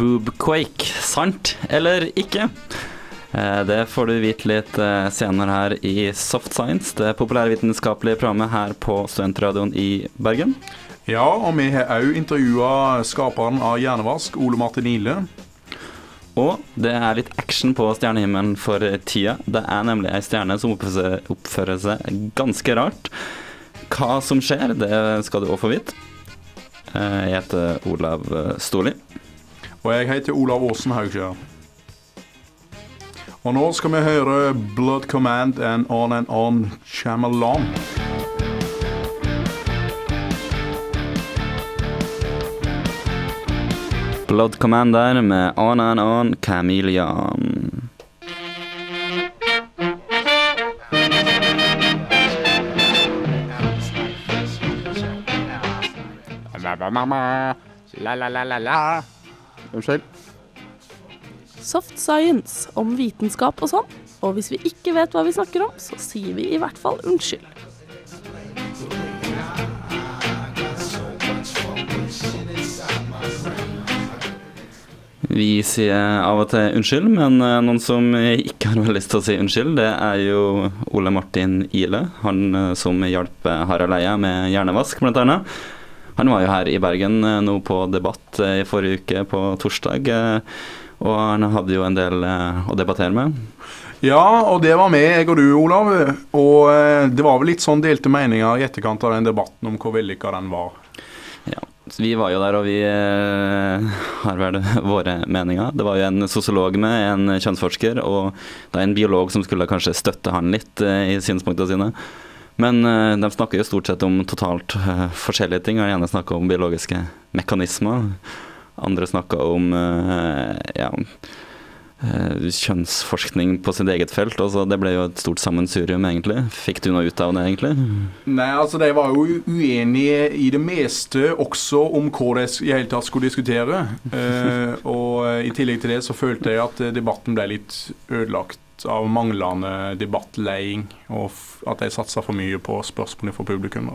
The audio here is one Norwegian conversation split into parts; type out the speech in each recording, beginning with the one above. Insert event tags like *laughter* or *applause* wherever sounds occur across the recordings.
Boobquake, sant eller ikke? Eh, Det får du vite litt eh, senere her i Soft Science, det populærvitenskapelige programmet her på Studentradioen i Bergen. Ja, og vi har òg intervjua skaperen av Hjernevask, Ole Martin Ile. Og det er litt action på stjernehimmelen for tida. Det er nemlig ei stjerne som oppfører seg, oppfører seg ganske rart. Hva som skjer, det skal du òg få vite. Eh, Jeg heter Olav Storli. Og jeg heter Olav Aasen Haugskjær. Og nå skal vi høre Blood Command and On and On Chamalon. Blood Commander med On and On Chameleon. La-la-la-la-la. Unnskyld. Soft science om vitenskap og sånn. Og hvis vi ikke vet hva vi snakker om, så sier vi i hvert fall unnskyld. Vi sier av og til unnskyld, men eh, noen som ikke har veldig lyst til å si unnskyld, det er jo Ole Martin Ile. Han eh, som hjalp Harald Eia med hjernevask, blant annet. Han var jo her i Bergen eh, nå på debatt eh, i forrige uke, på torsdag. eh, Og han hadde jo en del å debattere med. Ja, og det var med, jeg og du, Olav. Og det var vel litt sånn delte meninger i etterkant av den debatten om hvor vellykka den var. Ja, vi var jo der, og vi har vel *laughs* våre meninger. Det var jo en sosiolog med, en kjønnsforsker, og det er en biolog som skulle kanskje støtte han litt i synspunktene sine. Men eh, de snakker jo stort sett om totalt eh, forskjellige ting. Den ene snakker om biologiske mekanismer. Andre snakker om eh, ja, kjønnsforskning på sitt eget felt. Altså, det ble jo et stort sammensurium, egentlig. Fikk du noe ut av det, egentlig? Nei, altså de var jo uenige i det meste, også om hva de i hele tatt skulle diskutere. *laughs* Og i tillegg til det så følte jeg at debatten ble litt ødelagt av manglende debattleding, og at de satsa for mye på spørsmålene for publikum.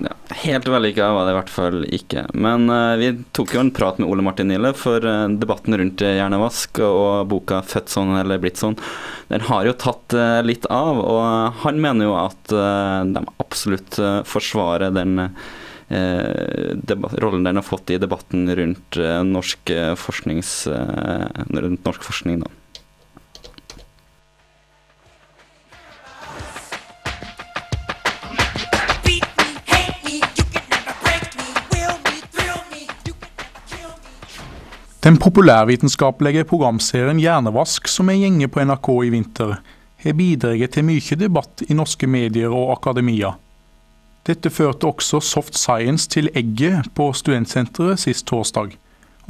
Ja, helt vellykka var det i hvert fall ikke. Men uh, vi tok jo en prat med Ole Martin Nille, for uh, debatten rundt eh, hjernevask og boka 'Født sånn eller blitt sånn', den har jo tatt uh, litt av. Og han mener jo at de absolutt forsvarer den rollen den har fått i debatten rundt norsk rundt norsk forskning, da. Den populærvitenskapelige programserien Hjernevask, som er gjenge på NRK i vinter, har bidratt til mye debatt i norske medier og akademia. Dette førte også Soft Science til Egget på Studentsenteret sist torsdag,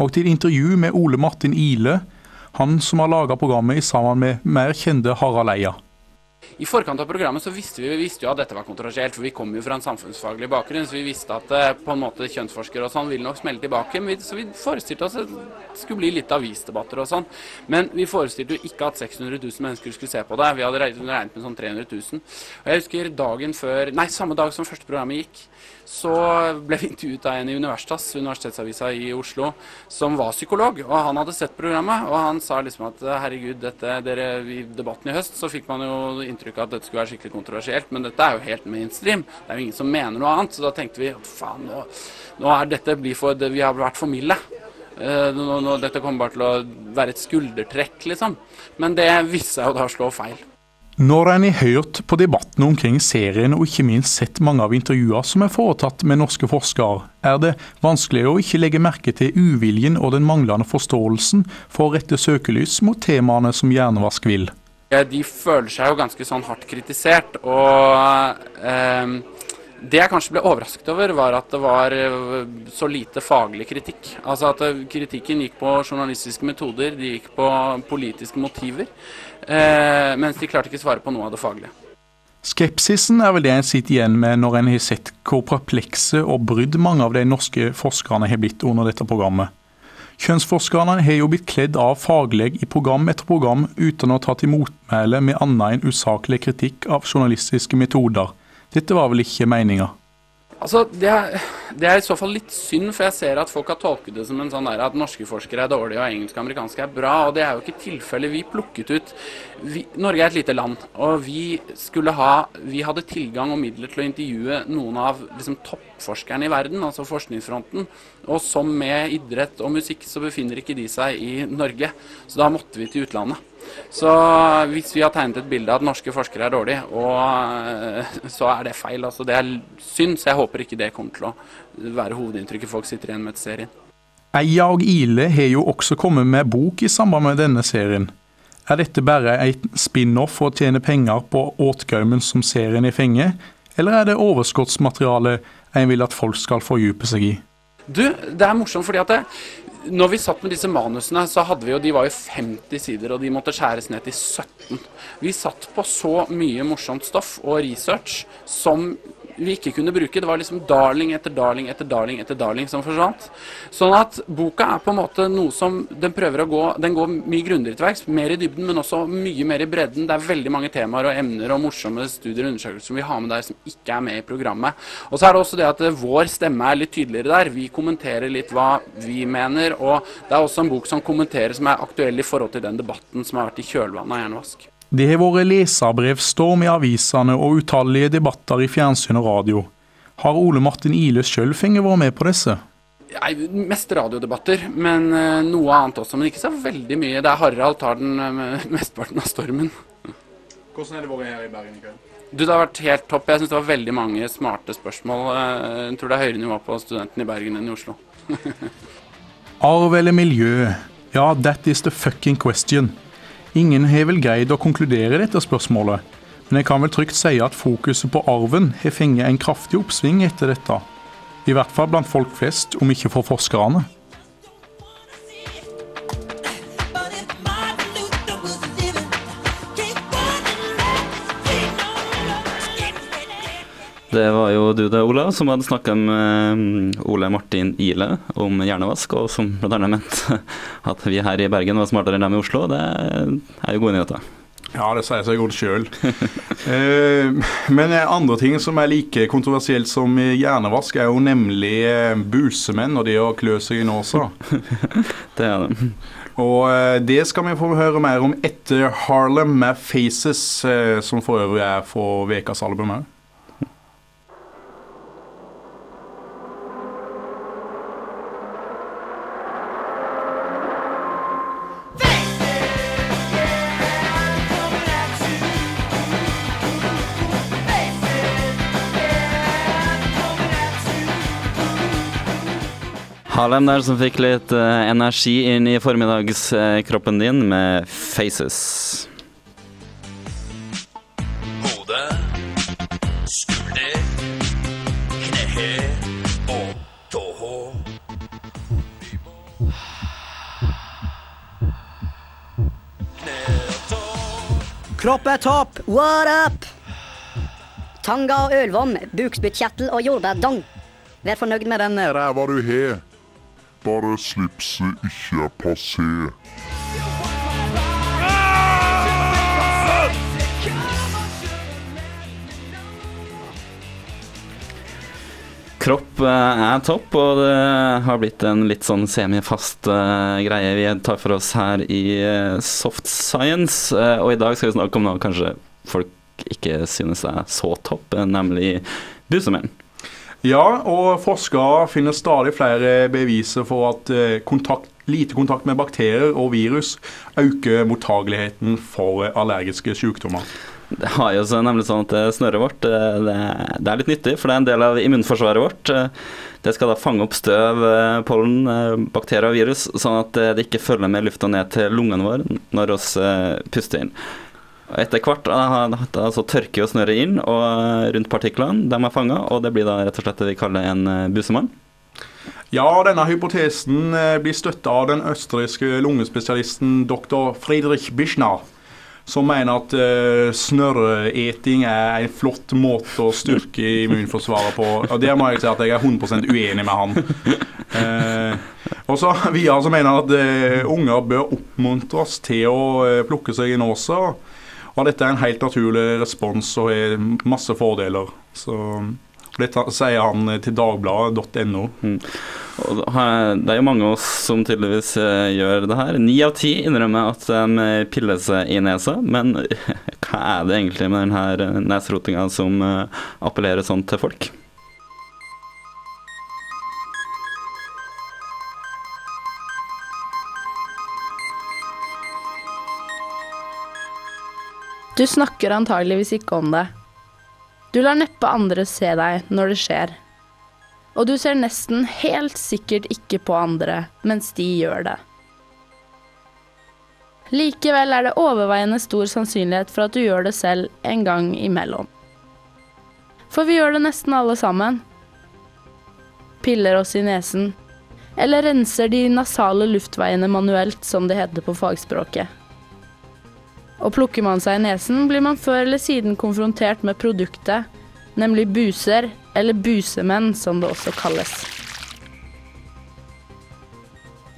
og til intervju med Ole Martin Ile, han som har laga programmet i sammen med mer kjente Harald Eia. I forkant av programmet så visste vi, vi visste jo at dette var kontroversielt, for vi kom jo fra en samfunnsfaglig bakgrunn, så vi visste at eh, på en måte kjønnsforskere og sånn ville nok smelle tilbake. Vi, så vi forestilte oss at det skulle bli litt avisdebatter og sånn. Men vi forestilte jo ikke at 600 000 mennesker skulle se på det. Vi hadde regnet med sånn 300 000. Og jeg husker dagen før, nei, samme dag som første programmet gikk, så ble vi intervjuet av en i Universitas, Universitetsavisa i Oslo, som var psykolog. Og han hadde sett programmet, og han sa liksom at herregud, dette, dere, i debatten i høst så fikk man jo inntrykk av at dette skulle være skikkelig kontroversielt, men dette er jo helt mainstream. Det er jo ingen som mener noe annet. Så da tenkte vi faen, nå, nå er dette for, vi har vært for milde. Eh, nå, nå, dette kommer bare til å være et skuldertrekk, liksom. Men det viste seg jo da å slå feil. Når en har hørt på debatten omkring serien og ikke minst sett mange av intervjuene som er foretatt med norske forskere, er det vanskelig å ikke legge merke til uviljen og den manglende forståelsen for å rette søkelys mot temaene som hjernevask vil. De føler seg jo ganske sånn hardt kritisert, og eh, det jeg kanskje ble overrasket over, var at det var eh, så lite faglig kritikk. Altså at eh, kritikken gikk på journalistiske metoder, de gikk på politiske motiver, eh, mens de klarte ikke svare på noe av det faglige. Skepsisen er vel det en sitter igjen med når en har sett hvor perplekse og brydd mange av de norske forskerne har blitt under dette programmet. Kjønnsforskerne har jo blitt kledd av fagleg i program etter program uten å ta til motmæle med annet enn usaklig kritikk av journalistiske metoder. Dette var vel ikke meninga? Altså, det er, det er i så fall litt synd, for jeg ser at folk har tolket det som en sånn der at norske forskere er dårlige og engelske og amerikanske er bra, og det er jo ikke tilfellet. Vi plukket ut vi, Norge er et lite land, og vi skulle ha Vi hadde tilgang og midler til å intervjue noen av liksom, toppforskerne i verden, altså forskningsfronten. Og som med idrett og musikk så befinner ikke de seg i Norge, så da måtte vi til utlandet. Så hvis vi har tegnet et bilde av at norske forskere er dårlige, og, eh, så er det feil. Altså, det er synd, så jeg håper ikke det kommer til å være hovedinntrykket folk sitter igjen med etter serien. Eia og Ile har jo også kommet med bok i samband med denne serien. Er dette bare et spin-off for å tjene penger på åtgaumen som serien i fenge, eller er det overskottsmateriale en vil at folk skal fordype seg i? Du, det er morsomt fordi at det, når vi satt med disse manusene, så hadde vi jo, de var jo 50 sider, og de måtte skjæres ned til 17. Vi satt på så mye morsomt stoff og research som vi ikke kunne bruke. Det var liksom darling etter darling etter darling etter darling som forsvant. Sånn at boka er på en måte noe som den prøver å gå Den går mye grundigere til verks, mer i dybden, men også mye mer i bredden. Det er veldig mange temaer og emner og morsomme studier og undersøkelser som vi har med der som ikke er med i programmet. Og så er det også det at eh, vår stemme er litt tydeligere der. Vi kommenterer litt hva vi mener, og det er også en bok som kommenterer som er aktuell i forhold til den debatten som har vært i kjølvannet av hjernevask. Det har vært leserbrevstorm i avisene og utallige debatter i fjernsyn og radio. Har Ole Martin Ile sjøl fått være med på disse? Nei, mest radiodebatter, men eh, noe annet også. Men ikke så veldig mye. Det er Harald tar den eh, mesteparten av stormen. Hvordan har det vært her i Bergen i kveld? Du, Det har vært helt topp. Jeg syns det var veldig mange smarte spørsmål. Eh, Jeg tror det er høyere nivå på studentene i Bergen enn i Oslo. *laughs* Arv eller miljø? Ja, that is the fucking question. Ingen har vel greid å konkludere dette spørsmålet, men jeg kan vel trygt si at fokuset på arven har fengt en kraftig oppsving etter dette. I hvert fall blant folk flest, om ikke for forskerne. Det var jo du det, Ola, som hadde snakka med eh, Ole Martin Ile om hjernevask, og som annet mente *laughs* at vi her i Bergen var smartere enn dem i Oslo. Det er jo gode nyheter. Ja, det sier seg godt sjøl. *laughs* eh, men andre ting som er like kontroversielt som hjernevask, er jo nemlig eh, busemenn og det å klø seg i nåsa. *laughs* Det er det. Og eh, det skal vi få høre mer om etter Harlem med Faces, som for øvrig er for ukas album òg. Harlem der som fikk litt uh, energi inn i formiddagskroppen din med Faces. Hode, skulder, knehe og tåhå. Kne. Kropp er topp, what up? Tanga og ølvom, bukspyttkjertel og jordbærdong. Vær fornøyd med den. Ræva du har. Bare slipset ikke er passé. Kropp eh, er topp, og det har blitt en litt sånn semifast eh, greie vi tar for oss her i eh, Soft Science. Og i dag skal vi snakke om noe kanskje folk ikke synes er så topp, nemlig busemenn. Ja, og forskere finner stadig flere beviser for at eh, kontakt, lite kontakt med bakterier og virus øker mottageligheten for allergiske sykdommer. Det har jo nemlig sånn at eh, snøret vårt eh, det, er litt nyttig, for det er en del av immunforsvaret vårt. Det skal da fange opp støv, pollen, bakterier og virus, sånn at det ikke følger med lufta ned til lungene våre når vi puster inn. Og Etter hvert da, da, så tørker jo snøret inn og eh, rundt partiklene de er fanga, og det blir da rett og slett det vi kaller en eh, busemann. Ja, denne hypotesen eh, blir støtta av den østerrikske lungespesialisten dr. Friedrich Bischner, som mener at uh, snørreeting er en flott måte å styrke immunforsvaret på. Og Der må jeg si at jeg er 100% uenig med han. Eh, og så Videre så mener han at eh, unger bør oppmuntres til å eh, plukke seg i nåsa. Og dette er en helt naturlig respons og har masse fordeler. Så dette sier han eh, til dagbladet.no. Mm. det er jo mange av oss som tydeligvis eh, gjør det her. Ni av ti innrømmer at de eh, piller seg i nesa, men *laughs* hva er det egentlig med denne nesrotinga som eh, appellerer sånn til folk? Du snakker antageligvis ikke om det. Du lar neppe andre se deg når det skjer. Og du ser nesten helt sikkert ikke på andre mens de gjør det. Likevel er det overveiende stor sannsynlighet for at du gjør det selv en gang imellom. For vi gjør det nesten alle sammen. Piller oss i nesen. Eller renser de nasale luftveiene manuelt, som det heter på fagspråket. Og plukker man seg i nesen, blir man før eller siden konfrontert med produktet, nemlig buser, eller busemenn som det også kalles.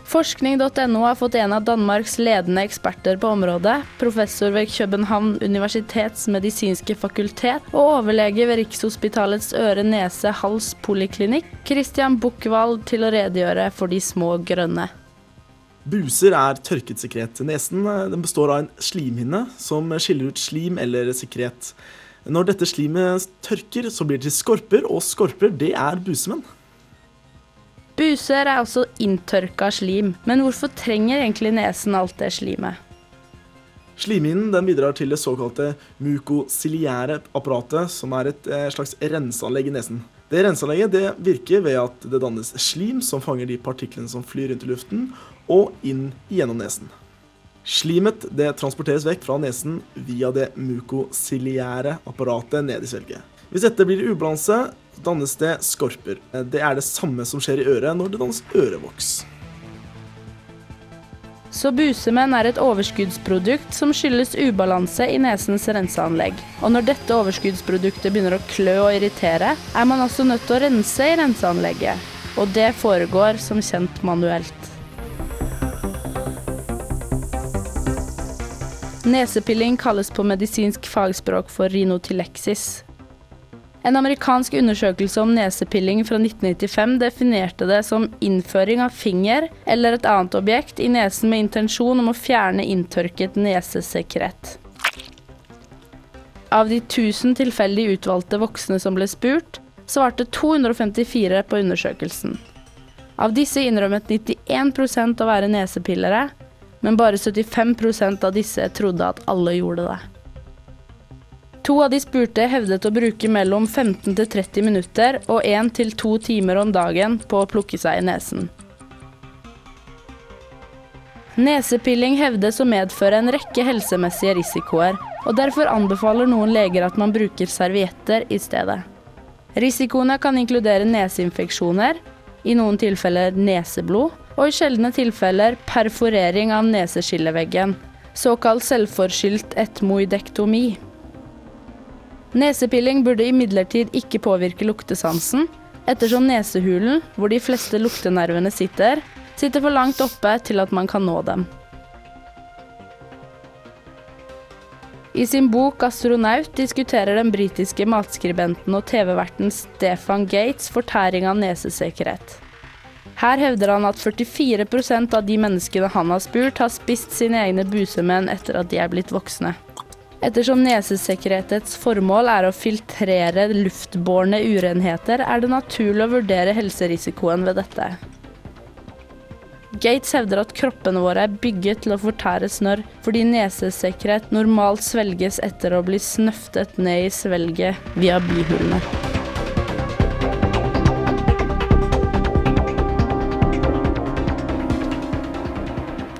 Forskning.no har fått en av Danmarks ledende eksperter på området, professor ved København universitets medisinske fakultet og overlege ved Rikshospitalets øre-nese-hals-poliklinikk, Christian Buchwald, til å redegjøre for de små grønne. Buser er tørket sekret. Nesen eh, den består av en slimhinne som skiller ut slim eller sekret. Når dette slimet tørker, så blir det til skorper, og skorper det er busemenn. Buser er også inntørka slim, men hvorfor trenger egentlig nesen alt det slimet? Slimhinnen den bidrar til det såkalte mukociliære apparatet, som er et eh, slags renseanlegg i nesen. Det renseanlegget det virker ved at det dannes slim som fanger de partiklene som flyr rundt i luften, og inn gjennom nesen. Slimet det transporteres vekk fra nesen via det mukociliære apparatet ned i svelget. Hvis dette blir ubalanse, dannes det skorper. Det er det samme som skjer i øret når det dannes ørevoks. Så busemenn er et overskuddsprodukt som skyldes ubalanse i nesens renseanlegg. Og når dette overskuddsproduktet begynner å klø og irritere, er man altså nødt til å rense i renseanlegget. Og det foregår som kjent manuelt. Nesepilling kalles på medisinsk fagspråk for rinotileksis. En amerikansk undersøkelse om nesepilling fra 1995 definerte det som innføring av finger eller et annet objekt i nesen med intensjon om å fjerne inntørket nesesekret. Av de 1000 tilfeldig utvalgte voksne som ble spurt, svarte 254 på undersøkelsen. Av disse innrømmet 91% å være nesepillere, men bare 75% av disse trodde at alle gjorde det. To av de spurte hevdet å bruke mellom 15 til 30 minutter og 1 til 2 timer om dagen på å plukke seg i nesen. Nesepilling hevdes å medføre en rekke helsemessige risikoer, og derfor anbefaler noen leger at man bruker servietter i stedet. Risikoene kan inkludere neseinfeksjoner, i noen tilfeller neseblod, og i sjeldne tilfeller perforering av neseskilleveggen, såkalt selvforskyldt etmoidektomi. Nesepilling burde imidlertid ikke påvirke luktesansen, ettersom nesehulen, hvor de fleste luktenervene sitter, sitter for langt oppe til at man kan nå dem. I sin bok 'Astronaut' diskuterer den britiske matskribenten og TV-verten Stefan Gates fortæring av nesesekret. Her hevder han at 44% av de menneskene han har spurt, har spist sine egne busemenn etter at de er blitt voksne. Ettersom nesesekretets formål er å filtrere luftbårne urenheter, er det naturlig å vurdere helserisikoen ved dette. Gates hevder at kroppene våre er bygget til å fortære snørr, fordi nesesekret normalt svelges etter å bli snøftet ned i svelget via bihulene.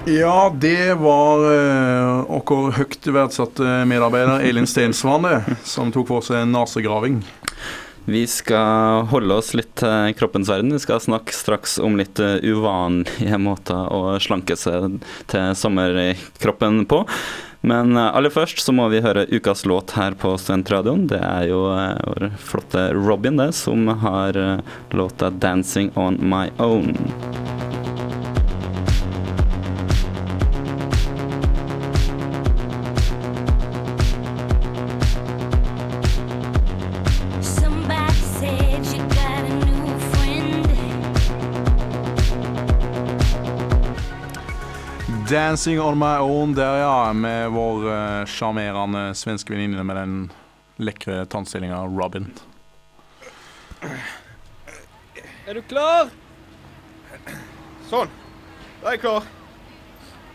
Ja, det var uh, vår høyt verdsatte medarbeider Elin Stensvane som tok for seg nasegraving. Vi skal holde oss litt til kroppens verden. Vi skal snakke straks om litt eh, uvanlige måter å slanke seg til sommerkroppen på. Men eh, aller først så må vi høre ukas låt her på Studentradioen. Det er jo vår flotte Robin det, som har låta 'Dancing On My Own'. 'Dancing On My Own' der, ja, med vår sjarmerende uh, svenske venninne med den lekre tannstillinga Robin. Er du klar? Sånn. Da er jeg klar.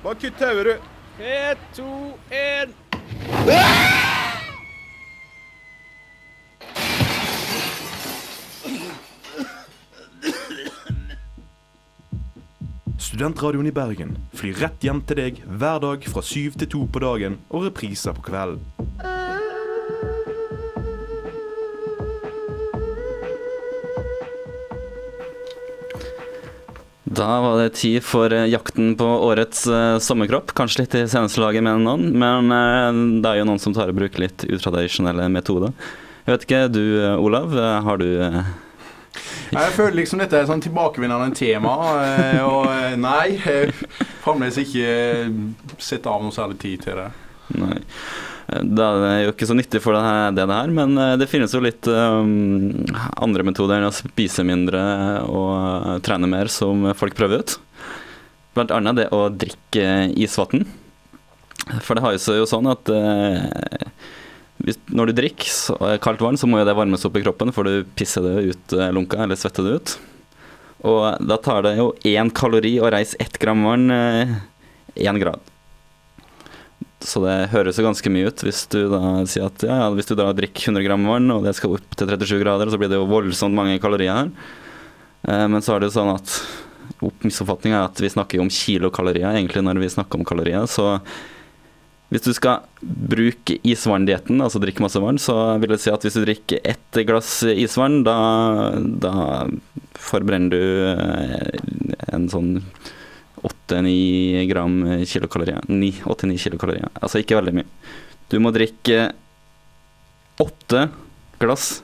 Bare kutt tauet, du. Tre, to, én. Studentradioen i Bergen flyr rett hjem til deg hver dag fra syv til to på dagen og repriser på kvelden. Da var det tid for eh, jakten på årets uh, sommerkropp. Kanskje litt i seneste laget med noen, men uh, det er jo noen som tar i bruk litt utradisjonelle metoder. Jeg vet ikke, du Olav, har du eh, Jeg føler liksom dette er et sånn tilbakevendende tema, eh, og eh, nei, fremdeles ikke eh, sett av noe særlig tid til det. Nei. Det er jo ikke så nyttig for det, her, det her, men det finnes jo litt andre metoder enn å spise mindre og trene mer som folk prøver ut. Blant annet det å drikke isvann. For det har jo seg jo sånn at hvis, når du drikker eh, kaldt vann, så må jo det varmes opp i kroppen, for du pisser det ut eh, lunka, eller svetter det ut. Og da tar det jo én kalori å reise ett gram vann én grad. Så det høres jo ganske mye ut hvis du da sier at ja, ja, hvis du da drikker 100 gram vann, og det skal opp til 37 grader, så blir det jo voldsomt mange kalorier her. Eh, men så er det jo sånn at opp- misoppfatninga er at vi snakker jo om kilokalorier egentlig når vi snakker om kalorier. Så hvis du skal bruke isvanndietten, altså drikke masse vann, så vil jeg si at hvis du drikker ett glass isvann, da, da forbrenner du eh, en sånn 8-9 gram kilokalorier. 8-9 kilokalorier. Altså ikke veldig mye. Du må drikke åtte glass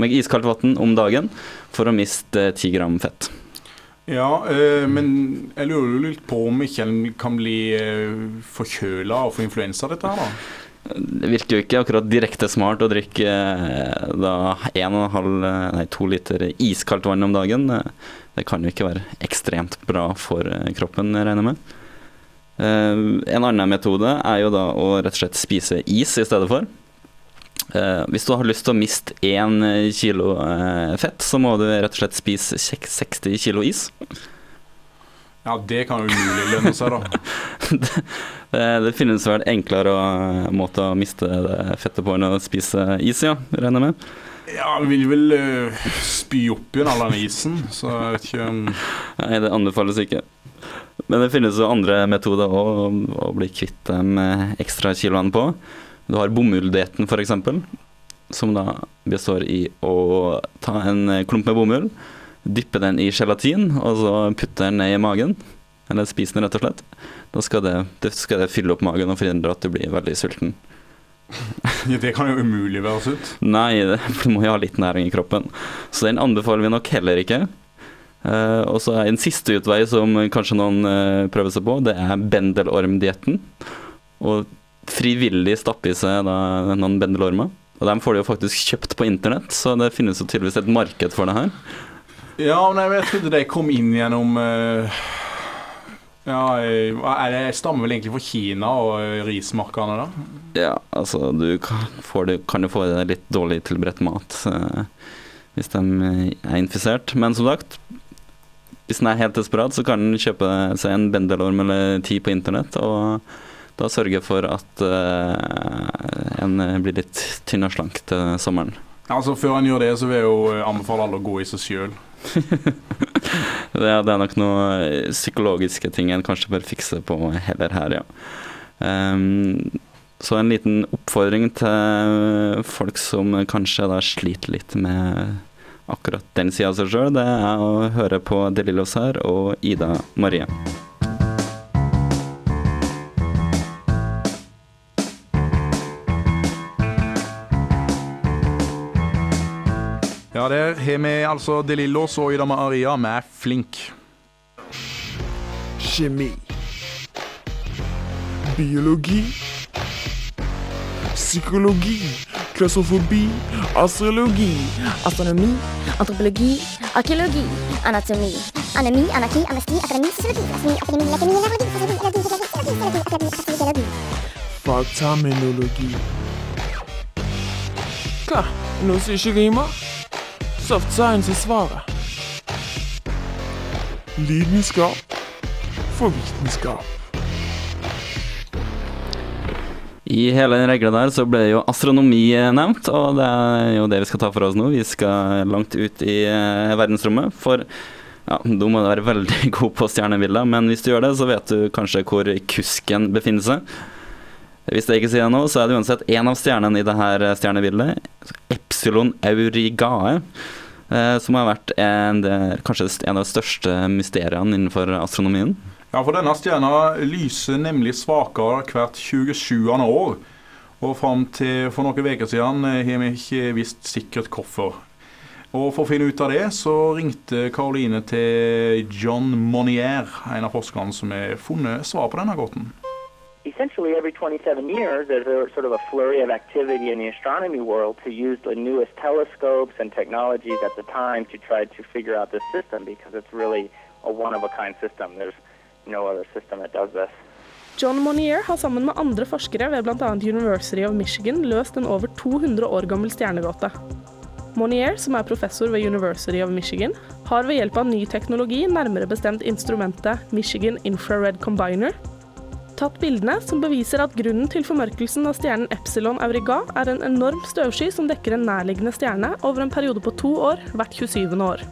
med iskaldt vann om dagen for å miste 10 gram fett. Ja, eh, men jeg lurer jo litt på om ikke en kan bli eh, forkjøla og få influensa av dette her, da? Det virker jo ikke akkurat direkte smart å drikke eh, da 1,5, nei 2 liter iskaldt vann om dagen. Det kan jo ikke være ekstremt bra for kroppen, kroppen, regner jeg med. En annen metode er jo da å rett og slett spise is i stedet for. Eh, Hvis du har lyst til å miste én kilo eh, fett, så må du rett og slett spise 60 kilo is. Ja, det kan jo umulig lønne seg, da. *laughs* det, Eh, det finnes vel enklere måte å miste det fettet på enn å spise is, ja, regner jeg med. Ja, vi vil vel uh, spy opp igjen all den isen, så jeg vet ikke om Nei, det anbefales ikke. Men det finnes jo andre metoder å, å bli kvitt de ekstra kiloene på. Du har bomulldietten, f.eks., som da består i å ta en klump med bomull, dyppe den i gelatin, og så putte den ned i magen. Eller spise den, rett og slett. Da skal det, det skal det fylle opp magen og forhindre at du blir veldig sulten. *laughs* ja, Det kan jo umulig være sunt. Nei, det, du må jo ha litt næring i kroppen. Så den anbefaler vi nok heller ikke. Uh, og så er en siste utvei som kanskje noen uh, prøver seg på, det er bendelormdietten. Og frivillig stappe i seg da, noen bendelormer. Og dem får de jo faktisk kjøpt på internett, så det finnes jo tydeligvis et marked for det her. Ja, nei, men jeg trodde de kom inn gjennom uh, Ja, jeg det stammer vel egentlig fra Kina og eh, rismarkene, da? Ja, altså du kan, får det, kan jo få litt dårlig tilberedt mat uh, hvis de eh, er infisert. Men som sagt, hvis den er helt desperat, så kan den kjøpe seg en bendelorm eller ti på internett, og da sørge for at uh, en blir litt tynn og slank til sommeren. Altså Før en gjør det, så vil jeg jo eh, anbefale alle å gå i seg sjøl. *laughs* Det, det er nok noen psykologiske ting en kanskje bør fikse på heller her, ja. Um, så en liten oppfordring til folk som kanskje da sliter litt med akkurat den sida av seg sjøl, det er å høre på De Lillos her og Ida Marie. Ja, der har vi altså De Lillos og Ida Maria med Flink. Kjemi. Biologi. Psykologi. Klaustrofobi. Astrologi. Astronomi, antropologi, arkeologi, anatomi, anemi, anarki, anesti, akademi, sosiologi, astronomi, akademi, lekemi, nevrologi, fysiologi, allergi, fysiologi, akademi, astrologi. Hva? Noe som ikke rimer? Soft science er svaret. Lidenskap for vitenskap. I hele den regla der så ble jo astronomi eh, nevnt, og det er jo det vi skal ta for oss nå. Vi skal langt ut i eh, verdensrommet, for ja, da må du være veldig *laughs* god på stjernebilder, men hvis du gjør det, så vet du kanskje hvor kusken befinner seg. Hvis jeg ikke sier det nå, så er det uansett en av stjernene i dette stjernebildet, Epsilon Aurigae, eh, som har vært en, det- kanskje en av de største mysteriene innenfor astronomien. Ja, for denne stjerna lyser nemlig svakere hvert 27. år. Og fram til for noen uker siden eh, har vi ikke visst sikkert hvorfor. Og For å finne ut av det, så ringte Karoline til John Monnier, en av forskerne som har funnet svar på denne gåten. Essentially every 27 years there's a sort of a flurry of activity in the astronomy world to use the newest telescopes and technologies at the time to try to figure out this system because it's really a one-of-a-kind system. There's no other system that does this. John Monnier har sammen med andre forskere ved bl.a. University of Michigan løst en over 200 år gammel stjernegåte. Monnier, som er professor ved University of Michigan, har ved hjelp av ny teknologi, nærmere bestemt instrumentet Michigan Infrared Combiner, tatt bildene som beviser at grunnen til formørkelsen av stjernen Epsilon Auriga er en enorm støvsky som dekker en nærliggende stjerne over en periode på to år hvert 27. år.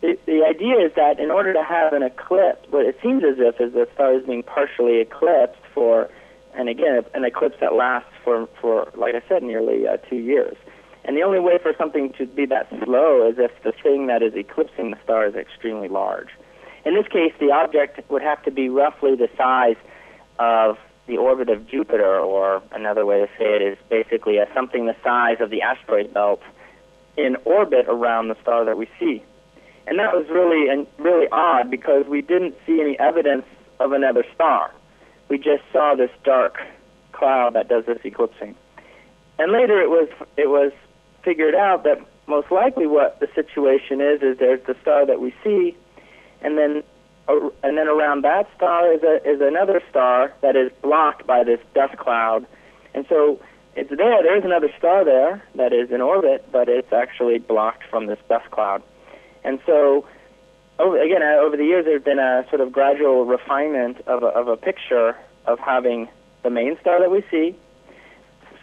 The, the idea is that in order to have an eclipse, what it seems as if is the star is being partially eclipsed for, and again, an eclipse that lasts for, for like I said, nearly uh, two years. And the only way for something to be that slow is if the thing that is eclipsing the star is extremely large. In this case, the object would have to be roughly the size of the orbit of Jupiter, or another way to say it is basically a, something the size of the asteroid belt in orbit around the star that we see. And that was really and really odd because we didn't see any evidence of another star. We just saw this dark cloud that does this eclipsing. And later it was it was figured out that most likely what the situation is is there's the star that we see, and then and then around that star is a, is another star that is blocked by this dust cloud, and so it's there. There is another star there that is in orbit, but it's actually blocked from this dust cloud. And so, over, again, uh, over the years, there's been a sort of gradual refinement of a, of a picture of having the main star that we see.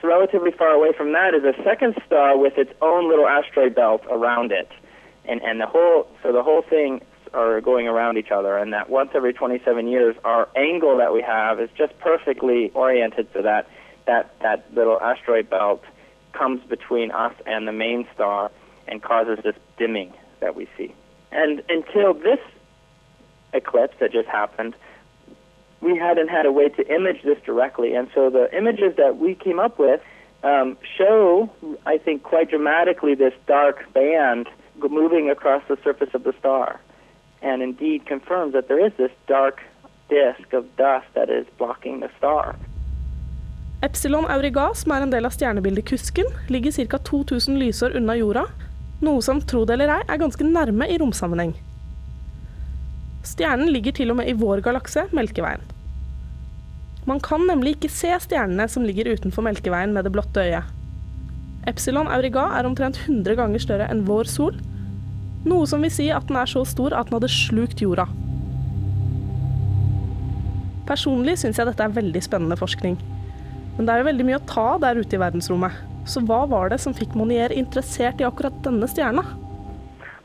Relatively far away from that is a second star with its own little asteroid belt around it, and and the whole so the whole thing are going around each other, and that once every 27 years, our angle that we have is just perfectly oriented so that that that little asteroid belt comes between us and the main star and causes this dimming that we see. And until this eclipse that just happened, we hadn't had a way to image this directly. And so the images that we came up with um, show, I think, quite dramatically this dark band moving across the surface of the star. And indeed confirms that there is this dark disk of dust that is blocking the star. Epsilon Auriga, som er en del av stjernebildet Kusken, ligger ca. 2000 lysår unna jorda, noe som, tro det eller ei, er ganske nærme i romsammenheng. Stjernen ligger til og med i vår galakse, Melkeveien. Man kan nemlig ikke se stjernene som ligger utenfor Melkeveien med det blotte øyet. Epsilon Auriga er omtrent 100 ganger større enn vår sol, Noe som vil si at den er så stor at den hadde slukt jorda. Personlig syns jeg dette er veldig spennende forskning. Men det er jo veldig mye å ta der ute i verdensrommet. Så hva var det som fikk Monier interessert i akkurat denne stjerna?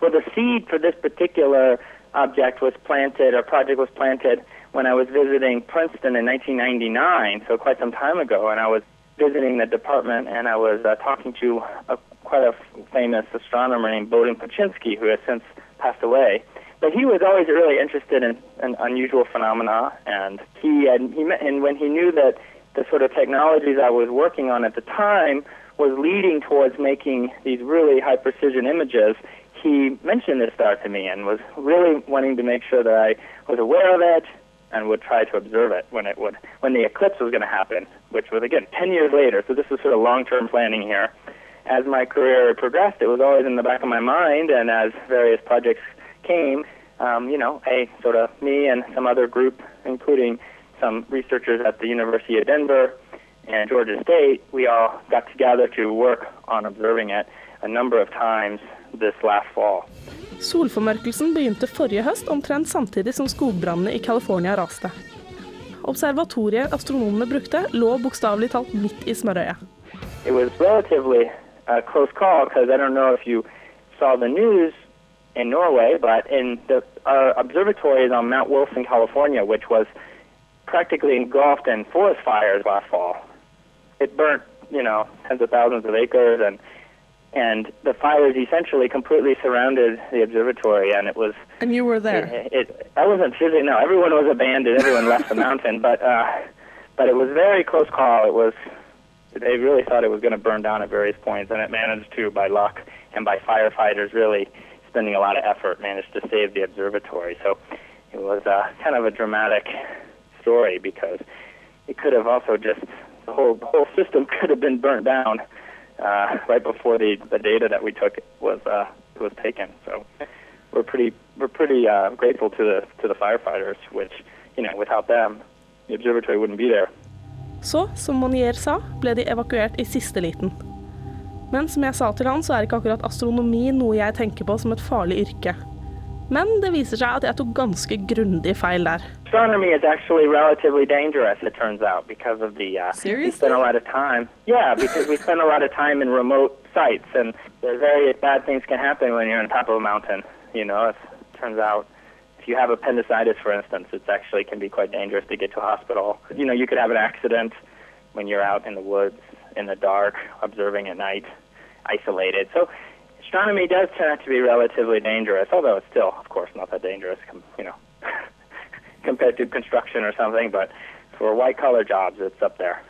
Well, the seed for this particular object was planted, or project was planted, when I was visiting Princeton in 1999, so quite some time ago, and I was visiting the department and I was uh, talking to a, quite a famous astronomer named Bodin Paczynski, who has since passed away. But he was always really interested in, in unusual phenomena, and he had, he and when he knew that the sort of technologies I was working on at the time was leading towards making these really high precision images, he mentioned this star to me and was really wanting to make sure that I was aware of it and would try to observe it when it would when the eclipse was going to happen, which was again 10 years later. So this was sort of long-term planning here. As my career progressed, it was always in the back of my mind, and as various projects came, um, you know, a sort of me and some other group, including some researchers at the University of Denver and Georgia State, we all got together to work on observing it a number of times this last fall. Solformørkelsen begynte forrige høst, omtrent samtidig som skogbrannene i California raste. Observatoriet astronomene brukte, lå bokstavelig talt midt i smørøyet. It was relatively a close call because I don't know if you saw the news in Norway, but in the our observatory on Mount Wilson, California, which was practically engulfed in forest fires last fall. It burnt, you know, tens of thousands of acres, and and the fires essentially completely surrounded the observatory, and it was And you were there. it, it, I wasn't physically. No, everyone was abandoned. Everyone left the *laughs* mountain, but uh, but it was very close call. It was. They really thought it was going to burn down at various points, and it managed to, by luck and by firefighters really spending a lot of effort, managed to save the observatory. So it was uh, kind of a dramatic story because it could have also just the whole the whole system *laughs* could have been burnt down uh, *laughs* right before the the data that we took was uh, was taken. So we're pretty we're pretty uh, grateful to the to the firefighters, which you know without them the observatory wouldn't be there. Så, som Monier sa, ble de evakuert i siste liten. Men som jeg sa til han, så er ikke akkurat astronomi noe jeg tenker på som et farlig yrke. Men det viser seg at jeg tok ganske grundig feil der. Astronomy is actually relatively dangerous, it turns out, because of the. Uh, We spend a lot of time. Yeah, because we spend a lot of time in remote sites, and very bad things can happen when you're on top of a mountain. You know, it turns out if you have appendicitis, for instance, it's actually can be quite dangerous to get to a hospital. You know, you could have an accident when you're out in the woods in the dark, observing at night, isolated. So astronomy does turn out to be relatively dangerous, although it's still, of course, not that dangerous, you know, *laughs* compared to construction or something. But for white-collar jobs, it's up there.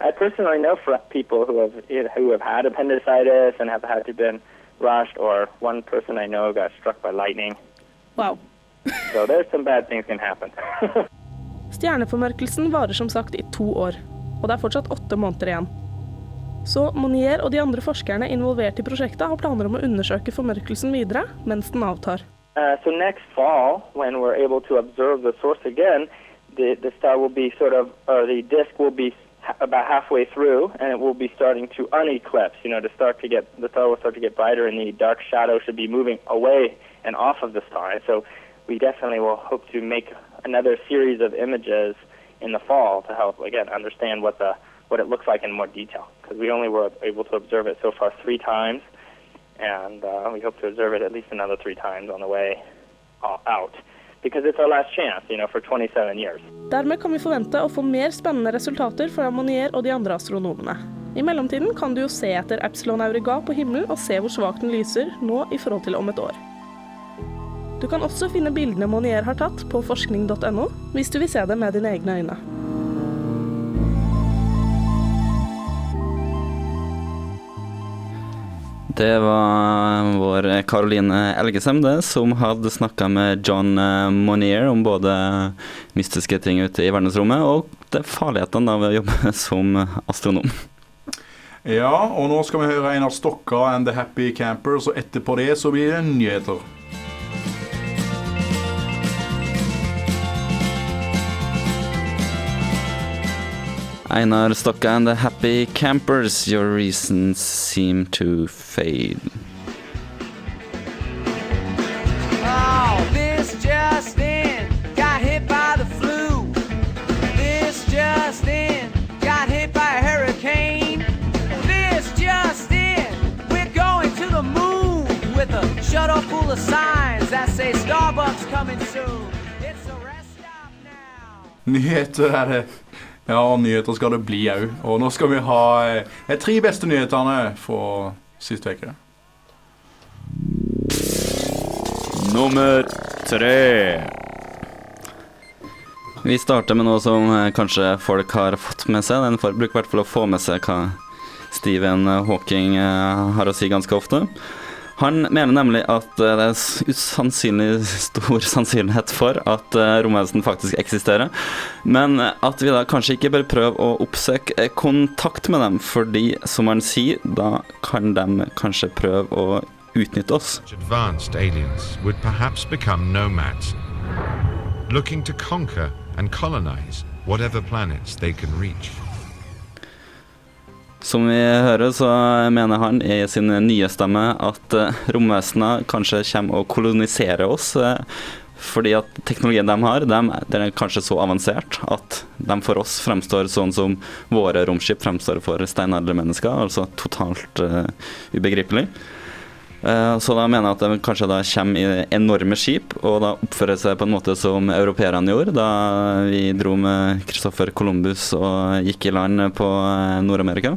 I personally know for people who have who have had appendicitis and have had to been rushed, or one person I know got struck by lightning. Wow. *laughs* So there's some bad things can happen. *laughs* Stjerneformørkelsen varer som sagt i to år, og det er fortsatt åtte måneder igjen. Så Monier og de andre forskerne involvert i prosjektet har planer om å undersøke formørkelsen videre mens den avtar. Uh, so next fall, when we're able to observe the source again, the, the disk will be about halfway through, and it will be starting to uneclipse. You know, to start to get the star will start to get brighter, and the dark shadow should be moving away and off of the star. So we definitely will hope to make another series of images in the fall to help again understand what the what it looks like in more detail because we only were able to observe it so far three times and uh, we hope to observe it at least another three times on the way out because it's our last chance you know for 27 years Dermed kan vi forvente å få mer spennende resultater fra Ammonier og de andre astronomene. I mellomtiden kan du jo se etter Epsilon Auriga på himmelen og se hvor svakt den lyser nå i forhold til om et år. Du kan også finne bildene Monier har tatt på forskning.no, hvis du vil se det med dine egne øyne. Det var vår Caroline Elgesem det, som hadde snakka med John eh, Monier om både mystiske ting ute i verdensrommet og farlighetene ved å jobbe *laughs* som astronom. Ja, og nå skal vi høre Einar Stokka and The Happy Campers, og etterpå det så blir det nyheter. Einar Stokka and the Happy Campers, your reasons seem to fade. Oh, this just in, got hit by the flu. This just in, got hit by a hurricane. This just in, we're going to the moon with a full of signs that say Starbucks coming soon. Nyheter är det. Ja, og nyheter skal det bli òg. Og nå skal vi ha eh, de tre beste nyhetene fra sist uke. Nummer tre. Vi starter med noe som eh, kanskje folk har fått med seg. Den bruker i hvert fall å få med seg hva Stephen Hawking eh, har å si ganske ofte. Han mener nemlig at eh, det er usannsynlig stor sannsynlighet for at eh, romvesen faktisk eksisterer, men eh, at vi da kanskje ikke bør prøve å oppsøke kontakt med dem, fordi, som han sier, da kan de kanskje prøve å utnytte oss. Looking to conquer and colonize whatever planets they can reach. Som vi hører, så mener han i sin nye stemme at eh, romvesener kanskje kommer og koloniserer oss. eh, Fordi at teknologien de har, den er kanskje så avansert at de for oss fremstår sånn som våre romskip fremstår for steinaldermennesker, altså totalt uh, ubegripelig. Eh, Så da mener jeg at de kanskje da kommer enorme skip og da oppfører seg på en måte som europeerne gjorde da vi dro med Christopher Columbus og gikk i land på eh, Nord-Amerika.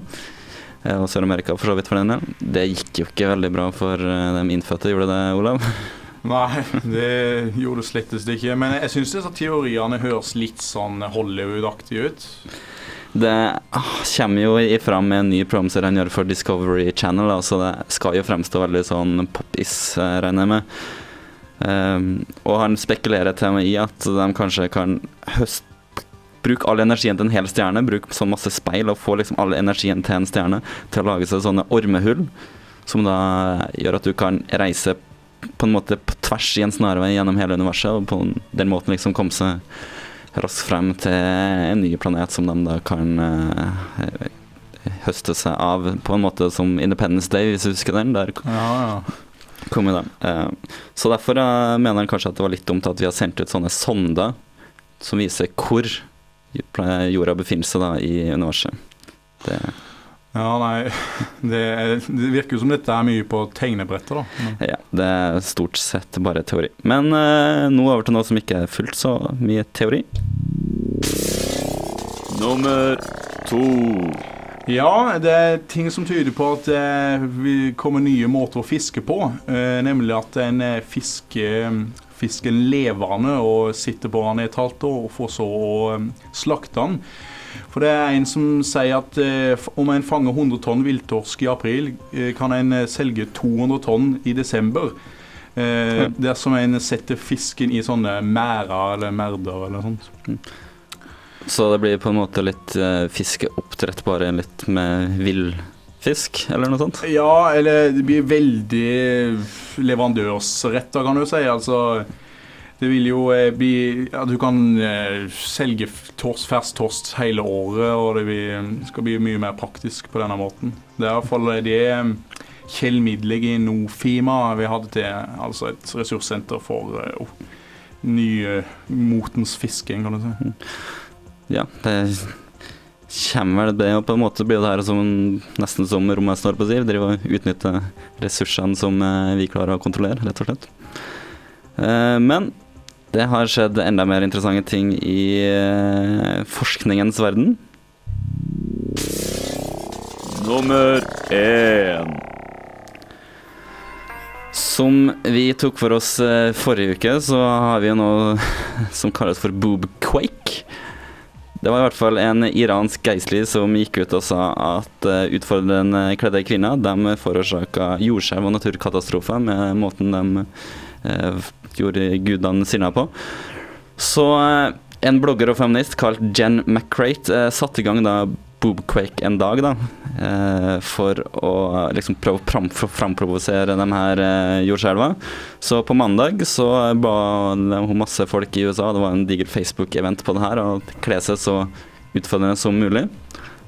Eh, Og Sør-Amerika for så vidt for den del. Det gikk jo ikke veldig bra for de innfødte, gjorde det, Olav? *laughs* Nei, det gjorde det slettest ikke. Men jeg syns disse teoriene høres litt sånn Hollywood-aktige ut. Det ah, kommer jo fram med en ny programserie han gjør for Discovery Channel, da, så det skal jo fremstå veldig sånn poppis, eh, regner jeg med. Um, og han spekulerer til meg i at de kanskje kan høste Bruke all energien til en hel stjerne, bruke sånn masse speil og få liksom all energien til en stjerne til å lage seg sånne ormehull, som da gjør at du kan reise på en måte på tvers i en snarvei gjennom hele universet, og på den måten liksom komme seg raskt frem til en ny planet som de da kan eh, høste seg av, på en måte som Independence Day, hvis du husker den. Der Ja, ja. kom jo den. Eh, så derfor eh, mener han kanskje at det var litt dumt at vi har sendt ut sånne sonder som viser hvor jorda befinner seg da i universet. Det, Ja, nei, *laughs* det, det virker jo som dette er mye på tegnebrettet, da. Men- ja, det er stort sett bare teori. Men eh, nå over til noe som ikke er fullt så mye teori. Nummer to. Ja, det er ting som tyder på at det kommer komme nye måter å fiske på. Eh, nemlig at en eh, fisker fisken levende og sitter på den i et halvt år, og får så å eh, slakte den. For det er en som sier at eh, om en fanger 100 tonn villtorsk i april, eh, kan en eh, selge 200 tonn i desember. Eh, dersom en setter fisken i sånne merder eller merder eller sånt. Så det blir på en måte litt eh, fiskeoppdrett, bare litt med villfisk, eller noe sånt? Ja, eller det blir veldig leverandørsretta, kan du si. Altså, det vil jo eh, bli ja, Du kan eh, selge tors, fersk torsk hele året, og det blir, skal bli mye mer praktisk på denne måten. Det er iallfall det eh, Kjell Midleg i Nofima vi hadde til, altså et ressurssenter for eh, oh, nymotens fisking, kan du si. Ja, det kommer vel det, på en måte blir det her som, nesten som romvesen holdt på å si. Drive og utnytte ressursene som eh, vi klarer å kontrollere, rett og slett. Eh, Men det har skjedd enda mer interessante ting i eh, forskningens verden. Nummer én. Som vi tok for oss eh, forrige uke, så har vi jo noe *laughs* som kalles for boobquake. Det var i hvert fall en iransk geistlig som gikk ut og sa at uh, utfordrende kledde kvinner de forårsaka jordskjelv og naturkatastrofer med måten de eh, gjorde gudene sinna på. Så eh, en blogger og feminist kalt Jen McCrate uh, satte i gang da Boobquake en dag, da, eh, for å liksom prøve å fram, framprovosere de her jordskjelva. Så på mandag så ba hun masse folk i USA, det var en diger Facebook-event på det her, å kle seg så utfordrende som mulig.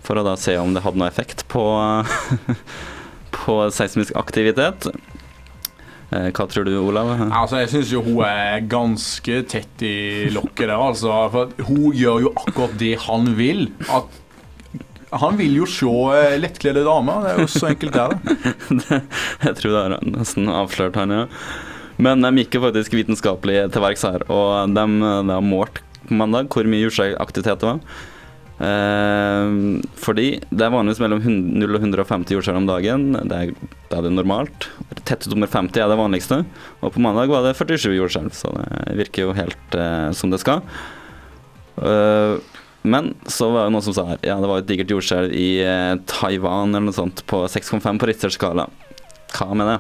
For å da se om det hadde noe effekt på, *laughs* på seismisk aktivitet. Eh, hva tror du, Olav? Altså, Jeg syns jo hun er ganske tett i lokket der, altså. For hun gjør jo akkurat det han vil. At han vil jo se eh, lettkledde damer. Det er jo så enkelt det er. *laughs* det. jeg tror det har nesten avslørt han, ja. Men de gikk jo faktisk vitenskapelig til verks her, og de, de har målt på mandag hvor mye jordskjelvaktivitet det var. Eh, fordi det er vanligvis mellom 0 og 150 jordskjelv om dagen. Det er, det er det normalt. Tettet nummer 50 er det vanligste. Og på mandag var det 47 jordskjelv, så det virker jo helt eh, som det skal. Eh, men så var det noen som sa her Ja, det var et digert jordskjelv i eh, Taiwan eller noe sånt på 6,5 på Richters skala. Hva med det?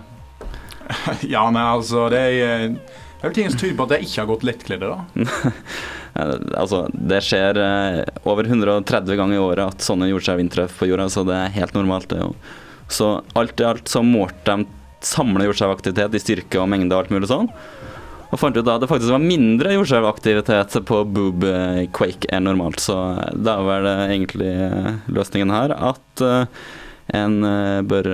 *laughs* Ja, men altså, det er, vel ting som tyder på at jeg ikke har gått lettkledde, da. *laughs* Det- altså, det skjer eh, over 130 ganger i året at sånne jordskjelv inntreffer på jorda, så det er helt normalt. det jo. Så alt i alt så målte de samla jordskjelvaktivitet i styrke og mengde og alt mulig sånn. Og fant ut da at det faktisk var mindre jordskjelvaktivitet på boob eh, quake enn normalt. Så eh, da er vel eh, egentlig eh, løsningen her at eh, en eh, bør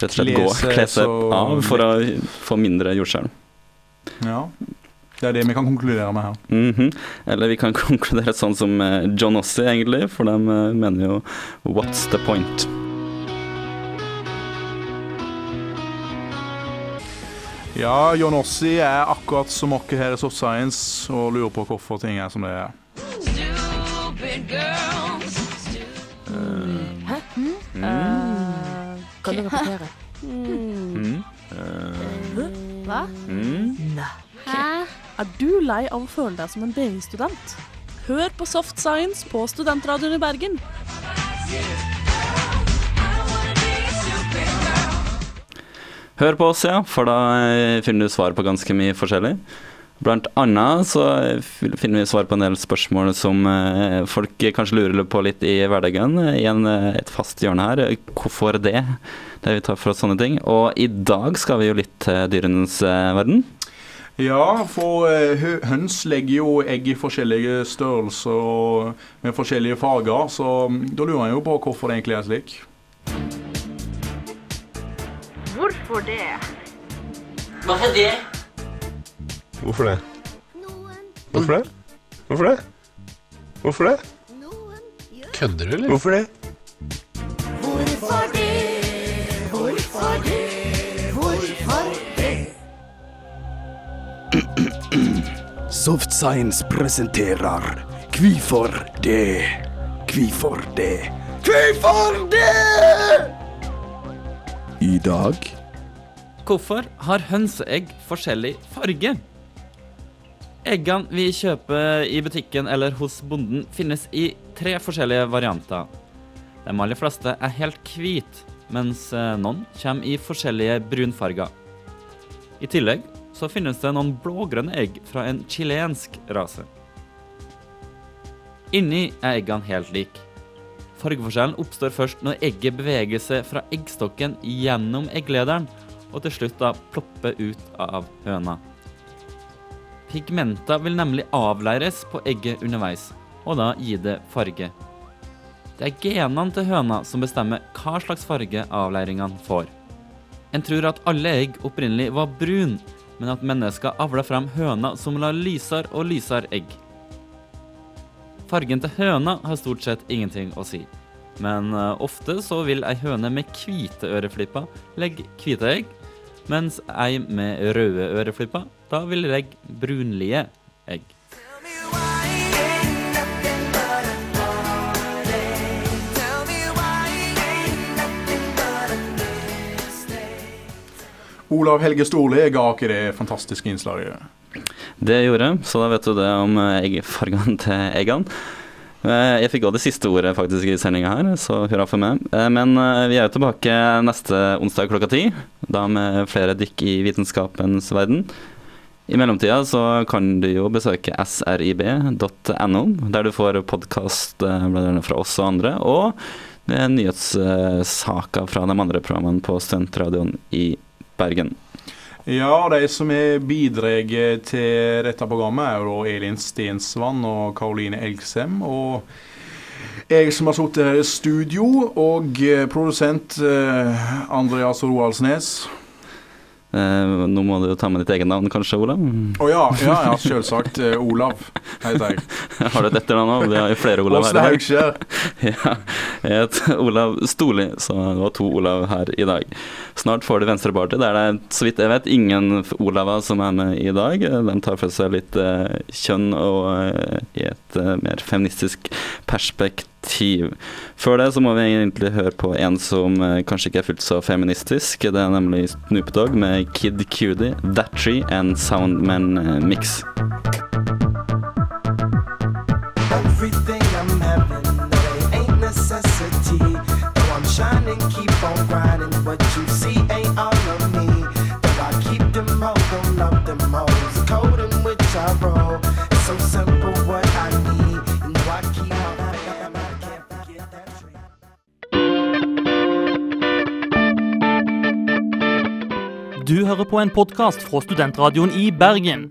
rett og slett gå, kle seg av for å få mindre jordskjelv. Ja. Det er det vi kan konkludere med her. Mhm. Eller vi kan *laughs* konkludere sånn som eh, John Ossie, egentlig, for de eh, mener jo 'what's the point'? Ja, John Ossie er akkurat som oss her i Soft Science og lurer på hvorfor ting er som det er. Hæ? Eh, kan du repetere? Mm. Hva? Mm. Hæ? Er du lei av å føle deg som en BI-student? Hør på Soft Science på Studentradioen i Bergen. Hør på oss, ja, for da eh, finner du svar på ganske mye forskjellig. Blant annet så eh, finner vi svar på en del spørsmål som eh, folk kanskje lurer på litt i hverdagen, i en, et fast hjørne her. Hvorfor det? Det vi tar for oss sånne ting. Og i dag skal vi jo litt til dyrenes verden. Ja, for eh, høns legger jo egg i forskjellige størrelser og med forskjellige farger, så mm, da lurer jeg jo på hvorfor det egentlig er slik. Hvorfor det? Hva er det? Hvorfor det? Hvorfor det? Hvorfor det? Hvorfor det? Kødder du, eller? Hvorfor det? Hvorfor det? Soft Science presenterer Kvifor det? Kvifor det? Kvifor det? I dag Hvorfor har hønseegg forskjellig farge? Eggene vi kjøper i butikken eller hos bonden, finnes i tre forskjellige varianter. De aller fleste er helt hvite, mens eh, noen kommer i forskjellige brunfarger. I tillegg så finnes det noen blågrønne egg fra en chilensk rase. Inni er eggene helt like. Fargeforskjellen oppstår først når egget beveger seg fra eggstokken gjennom egglederen, og til slutt da plopper ut av høna. Pigmenter vil nemlig avleires på egget underveis, og da gi det farge. Det er genene til høna som bestemmer hva slags farge avleiringene får. En tror at alle egg opprinnelig var brun, men at mennesker avler frem høner som lar lysere og lysere egg. Fargen til høna har stort sett ingenting å si. Men eh, ofte så vil ei høne med hvite øreflipper legge hvite egg, mens ei med røde øreflipper da vil legge brunlige egg. Olav Helge Storli ga oss det fantastiske innslaget. Det gjorde så da vet du det om eh, eggfargene til eggene. Eh, Jeg fikk også det siste ordet faktisk i sendinga her, så hurra for meg. Eh, Men vi er jo tilbake neste onsdag klokka ti, da med flere dykk i vitenskapens verden. I mellomtida så kan du jo besøke srib.no, der du får podkast fra oss og andre, og nyhetssaker fra de andre programmene på Studentradioen i Bergen. Ja, de som er bidratt til dette programmet, er jo Elin Stensvann og Karoline Elgsem. Og jeg som har sittet her i studio, og eh, produsent eh, Andreas Roaldsnes. Eh, nå må du ta med ditt eget navn, kanskje, Olav? Å ja, ja, ja, selvsagt. Eh, Olav heter jeg. *laughs* Har du et etternavn òg? Vi har jo flere Olav her. Åsne. Haugskjær. *laughs* Ja, jeg heter Olav Storli, så det var to Olav her i dag. Snart får du Venstreparty, der det er, så vidt jeg vet, ingen Olava som er med i dag. De tar for seg litt eh, kjønn og eh, i et eh, mer feministisk perspektiv. Før det så må vi egentlig høre på en som eh, kanskje ikke er fullt så feministisk. Det er nemlig Snoop Dogg med Kid Cudi, That Tree and Soundman eh, Mix. I'm keep on grinding. What you see ain't all of me. Though I keep them hoes, don't love them hoes. The code in which I roll, it's so simple what I need. You know I keep on. Du hører på en podkast fra Studentradioen i Bergen.